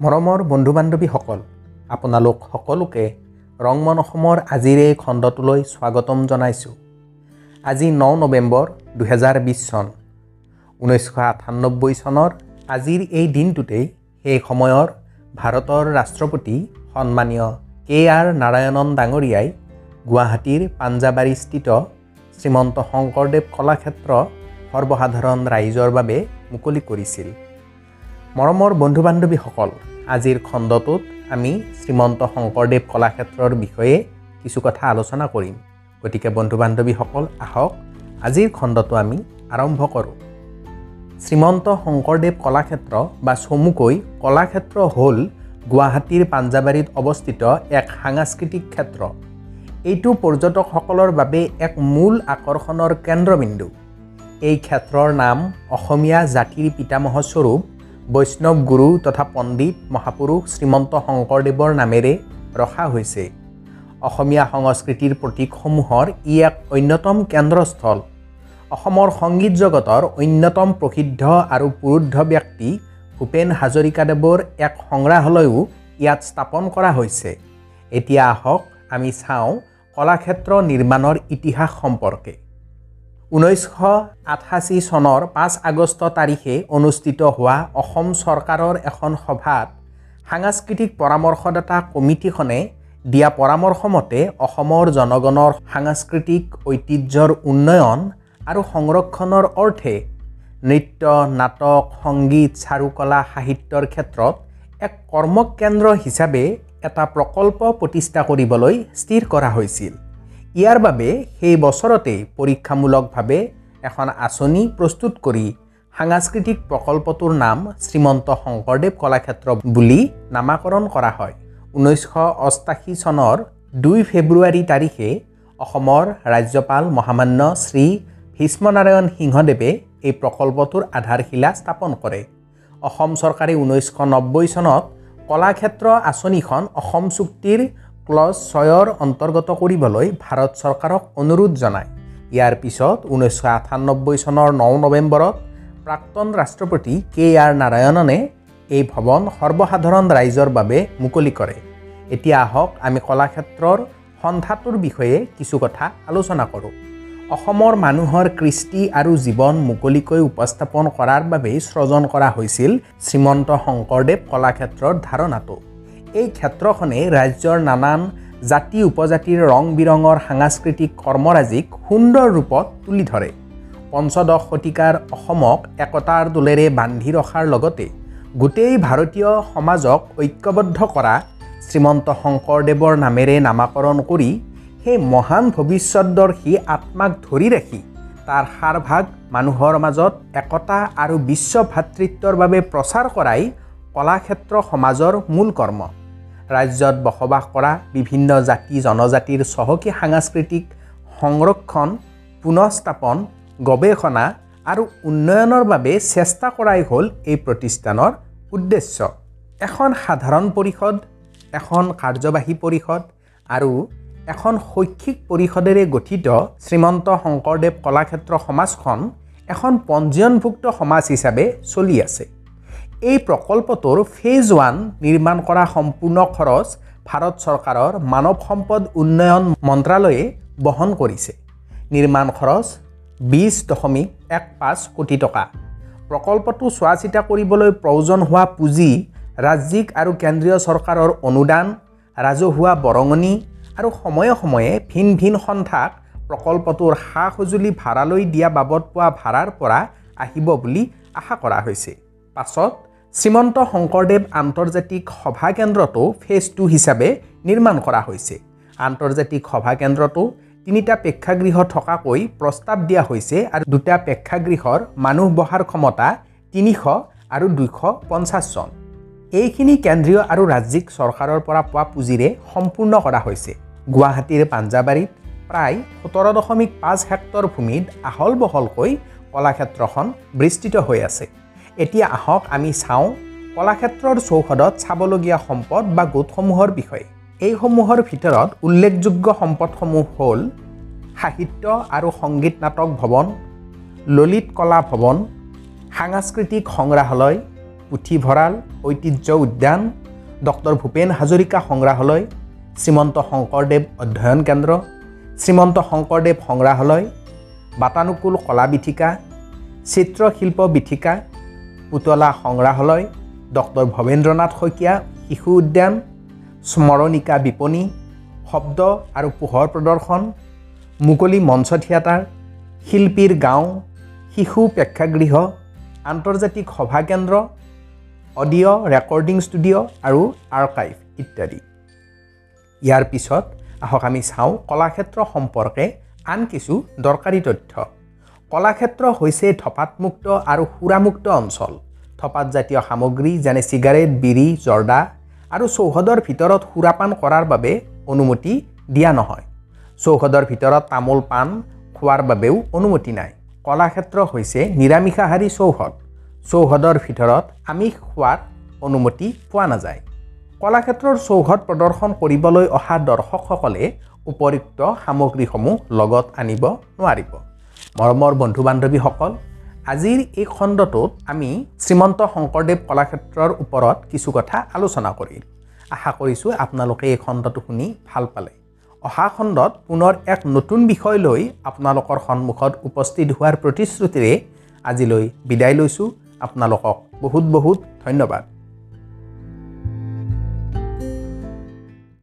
মৰমৰ বন্ধু বান্ধৱীসকল আপোনালোক সকলোকে ৰংমন অসমৰ আজিৰ এই খণ্ডটোলৈ স্বাগতম জনাইছোঁ। আজি ন নৱেম্বৰ দুহেজাৰ বিছ চন। ঊনৈছশ আঠান্নব্বৈ চনৰ আজিৰ এই দিনটোতেই সেই সময়ৰ ভাৰতৰ ৰাষ্ট্ৰপতি সন্মানীয় কে আৰ নাৰায়ণন ডাঙৰীয়াই গুৱাহাটীৰ পাঞ্জাবাৰীস্থিত শ্ৰীমন্ত শংকৰদেৱ কলাক্ষেত্ৰ সৰ্বসাধাৰণ ৰাইজৰ বাবে মুকলি কৰিছিল। মৰমৰ বন্ধু বান্ধৱীসকল আজিৰ খণ্ডটোত আমি শ্ৰীমন্ত শংকৰদেৱ কলাক্ষেত্ৰৰ বিষয়ে কিছু কথা আলোচনা কৰিম। গতিকে বন্ধু বান্ধৱীসকল আহক আজিৰ খণ্ডটো আমি আৰম্ভ কৰোঁ। শ্ৰীমন্ত শংকৰদেৱ কলাক্ষেত্ৰ বা চমুকৈ কলাক্ষেত্ৰ হ'ল গুৱাহাটীৰ পাঞ্জাবাৰীত অৱস্থিত এক সাংস্কৃতিক ক্ষেত্ৰ। এইটো পৰ্যটকসকলৰ বাবে এক মূল আকৰ্ষণৰ কেন্দ্ৰবিন্দু। এই ক্ষেত্ৰৰ নাম অসমীয়া জাতিৰ পিতামহস্বৰূপ বৈষ্ণৱ গুৰু তথা পণ্ডিত মহাপুৰুষ শ্ৰীমন্ত শংকৰদেৱৰ নামেৰে ৰখা হৈছে। অসমীয়া সংস্কৃতিৰ প্ৰতীকসমূহৰ ই এক অন্যতম কেন্দ্ৰস্থল। অসমৰ সংগীত জগতৰ অন্যতম প্ৰসিদ্ধ আৰু পুৰুদ্ধ ব্যক্তি ভূপেন হাজৰিকাদেৱৰ এক সংগ্ৰহালয়ো ইয়াত স্থাপন কৰা হৈছে। এতিয়া আহক আমি চাওঁ কলাক্ষেত্ৰ নিৰ্মাণৰ ইতিহাস সম্পৰ্কে। ঊনৈছশ আঠাশী চনৰ পাঁচ আগষ্ট তাৰিখে অনুষ্ঠিত হোৱা অসম চৰকাৰৰ এখন সভাত সাংস্কৃতিক পৰামৰ্শদাতা কমিটিখনে দিয়া পৰামৰ্শ মতে অসমৰ জনগণৰ সাংস্কৃতিক ঐতিহ্যৰ উন্নয়ন আৰু সংৰক্ষণৰ অৰ্থে নৃত্য নাটক সংগীত চাৰুকলা সাহিত্যৰ ক্ষেত্ৰত এক কৰ্মকেন্দ্ৰ হিচাপে এটা প্ৰকল্প প্ৰতিষ্ঠা কৰিবলৈ স্থিৰ কৰা হৈছিল। ইয়াৰ বাবে সেই বছৰতেই পৰীক্ষামূলকভাৱে এখন আঁচনি প্ৰস্তুত কৰি সাংস্কৃতিক প্ৰকল্পটোৰ নাম শ্ৰীমন্ত শংকৰদেৱ কলাক্ষেত্ৰ বুলি নামাকৰণ কৰা হয়। ঊনৈছশ অষ্টাশী চনৰ দুই ফেব্ৰুৱাৰী তাৰিখে অসমৰ ৰাজ্যপাল মহামান্য শ্ৰী ভীষ্মনাৰায়ণ সিংহদেৱে এই প্ৰকল্পটোৰ আধাৰশিলা স্থাপন কৰে। অসম চৰকাৰে ঊনৈছশ নব্বৈ চনত কলাক্ষেত্ৰ আঁচনিখন অসম চুক্তিৰ ক্লজ ছয়ৰ অন্তৰ্গত কৰিবলৈ ভাৰত চৰকাৰক অনুৰোধ জনায়। ইয়াৰ পিছত ঊনৈছশ আঠান্নব্বৈ চনৰ ন নৱেম্বৰত প্ৰাক্তন ৰাষ্ট্ৰপতি কে আৰ নাৰায়ণনে এই ভৱন সৰ্বসাধাৰণ ৰাইজৰ বাবে মুকলি কৰে। এতিয়া আহক আমি কলাক্ষেত্ৰৰ সন্ধাটোৰ বিষয়ে কিছু কথা আলোচনা কৰোঁ। অসমৰ মানুহৰ কৃষ্টি আৰু জীৱন মুকলিকৈ উপস্থাপন কৰাৰ বাবেই সৃজন কৰা হৈছিল শ্ৰীমন্ত শংকৰদেৱ কলাক্ষেত্ৰৰ ধাৰণাটো। এই ক্ষেত্ৰখনে ৰাজ্যৰ নানান জাতি উপজাতিৰ ৰং বিৰঙৰ সাংস্কৃতিক কৰ্মৰাজিক সুন্দৰ ৰূপত তুলি ধৰে। পঞ্চদশ শতিকাৰ অসমক একতাৰ দোলেৰে বান্ধি ৰখাৰ লগতে গোটেই ভাৰতীয় সমাজক ঐক্যবদ্ধ কৰা শ্ৰীমন্ত শংকৰদেৱৰ নামেৰে নামাকৰণ কৰি সেই মহান ভৱিষ্যতদৰ্শী আত্মাক ধৰি ৰাখি তাৰ সাৰভাগ মানুহৰ মাজত একতা আৰু বিশ্ব ভাতৃত্বৰ বাবে প্ৰচাৰ কৰাই কলাক্ষেত্ৰ সমাজৰ মূল কৰ্ম। ৰাজ্যত বসবাস কৰা বিভিন্ন জাতি জনজাতিৰ চহকী সাংস্কৃতিক সংৰক্ষণ পুনঃস্থাপন গৱেষণা আৰু উন্নয়নৰ বাবে চেষ্টা কৰাই হ'ল এই প্ৰতিষ্ঠানৰ উদ্দেশ্য। এখন সাধাৰণ পৰিষদ এখন কাৰ্যবাহী পৰিষদ আৰু এখন শৈক্ষিক পৰিষদেৰে গঠিত শ্ৰীমন্ত শংকৰদেৱ কলাক্ষেত্ৰ সমাজখন এখন পঞ্জীয়নভুক্ত সমাজ হিচাপে চলি আছে। এই প্ৰকল্পটোৰ ফেজ ওৱান নিৰ্মাণ কৰা সম্পূৰ্ণ খৰচ ভাৰত চৰকাৰৰ মানৱ সম্পদ উন্নয়ন মন্ত্ৰালয়ে বহন কৰিছে। নিৰ্মাণ খৰচ বিছ দশমিক এক পাঁচ কোটি টকা। প্ৰকল্পটো চোৱা চিতা কৰিবলৈ প্ৰয়োজন হোৱা পুঁজি ৰাজ্যিক আৰু কেন্দ্ৰীয় চৰকাৰৰ অনুদান ৰাজহুৱা বৰঙণি আৰু সময়ে সময়ে ভিন ভিন সন্থাক প্ৰকল্পটোৰ সা সঁজুলি ভাড়ালৈ দিয়া বাবদ পোৱা ভাড়াৰ পৰা আহিব বুলি আশা কৰা হৈছে। পাছত শ্ৰীমন্ত শংকৰদেৱ আন্তৰ্জাতিক সভা কেন্দ্ৰটো ফেজ টু হিচাপে নিৰ্মাণ কৰা হৈছে। আন্তৰ্জাতিক সভা কেন্দ্ৰটো তিনিটা প্ৰেক্ষাগৃহ থকাকৈ প্ৰস্তাৱ দিয়া হৈছে আৰু দুটা প্ৰেক্ষাগৃহৰ মানুহ বহাৰ ক্ষমতা তিনিশ আৰু দুইশ পঞ্চাছজন এইখিনি কেন্দ্ৰীয় আৰু ৰাজ্যিক চৰকাৰৰ পৰা পোৱা পুঁজিৰে সম্পূৰ্ণ কৰা হৈছে। গুৱাহাটীৰ পাঞ্জাবাৰীত প্ৰায় সোতৰ দশমিক পাঁচ হেক্টৰ ভূমিত আহল বহলকৈ কলাক্ষেত্ৰখন বিস্তৃত হৈ আছে। এতিয়া আহক আমি চাওঁ কলাক্ষেত্ৰৰ চৌহদত চাবলগীয়া সম্পদ বা গোটসমূহৰ বিষয়ে। এইসমূহৰ ভিতৰত উল্লেখযোগ্য সম্পদসমূহ হ'ল সাহিত্য আৰু সংগীত নাটক ভৱন ললিত কলা ভৱন সাংস্কৃতিক সংগ্ৰহালয় পুথিভঁৰাল ঐতিহ্য উদ্যান ডক্টৰ ভূপেন হাজৰিকা সংগ্ৰহালয় শ্ৰীমন্ত শংকৰদেৱ অধ্যয়ন কেন্দ্ৰ শ্ৰীমন্ত শংকৰদেৱ সংগ্ৰহালয় বাতানুকুল কলা বীথিকা চিত্ৰশিল্প বীথিকা পুতলা সংগ্ৰহালয় ডক্টৰ ভৱেন্দ্ৰনাথ শইকীয়া শিশু উদ্যান স্মৰণিকা বিপণী শব্দ আৰু পোহৰ প্ৰদৰ্শন মুকলি মঞ্চ থিয়েটাৰ শিল্পীৰ গাঁও শিশু প্ৰেক্ষাগৃহ আন্তৰ্জাতিক সভা কেন্দ্ৰ অডিঅ' ৰেকৰ্ডিং ষ্টুডিঅ' আৰু আৰ্কাইভ ইত্যাদি। ইয়াৰ পিছত আহক আমি চাওঁ কলাক্ষেত্ৰ সম্পৰ্কে আন কিছু দৰকাৰী তথ্য। কলাক্ষেত্ৰ হৈছে ধপাতমুক্ত আৰু সুৰামুক্ত অঞ্চল। ধপাত জাতীয় সামগ্ৰী যেনে চিগাৰেট বিড়ি জৰ্দা আৰু চৌহদৰ ভিতৰত সুৰাপান কৰাৰ বাবে অনুমতি দিয়া নহয়। চৌহদৰ ভিতৰত তামোল পাণ খোৱাৰ বাবেও অনুমতি নাই। কলাক্ষেত্ৰ হৈছে নিৰামিষাহাৰী চৌহদ। চৌহদৰ ভিতৰত আমিষ খোৱাৰ অনুমতি পোৱা নাযায়। কলাক্ষেত্ৰৰ চৌহদ প্ৰদৰ্শন কৰিবলৈ অহা দৰ্শকসকলে উপযুক্ত সামগ্ৰীসমূহ লগত আনিব নোৱাৰিব। মৰমৰ বন্ধু বান্ধৱীসকল আজিৰ এই খণ্ডটোত আমি শ্ৰীমন্ত শংকৰদেৱ কলাক্ষেত্ৰৰ ওপৰত কিছু কথা আলোচনা কৰিম। আশা কৰিছোঁ আপোনালোকে এই খণ্ডটো শুনি ভাল পালে। অহা খণ্ডত পুনৰ এক নতুন বিষয় লৈ আপোনালোকৰ সন্মুখত উপস্থিত হোৱাৰ প্ৰতিশ্ৰুতিৰে আজিলৈ বিদায় লৈছোঁ। আপোনালোকক বহুত বহুত ধন্যবাদ।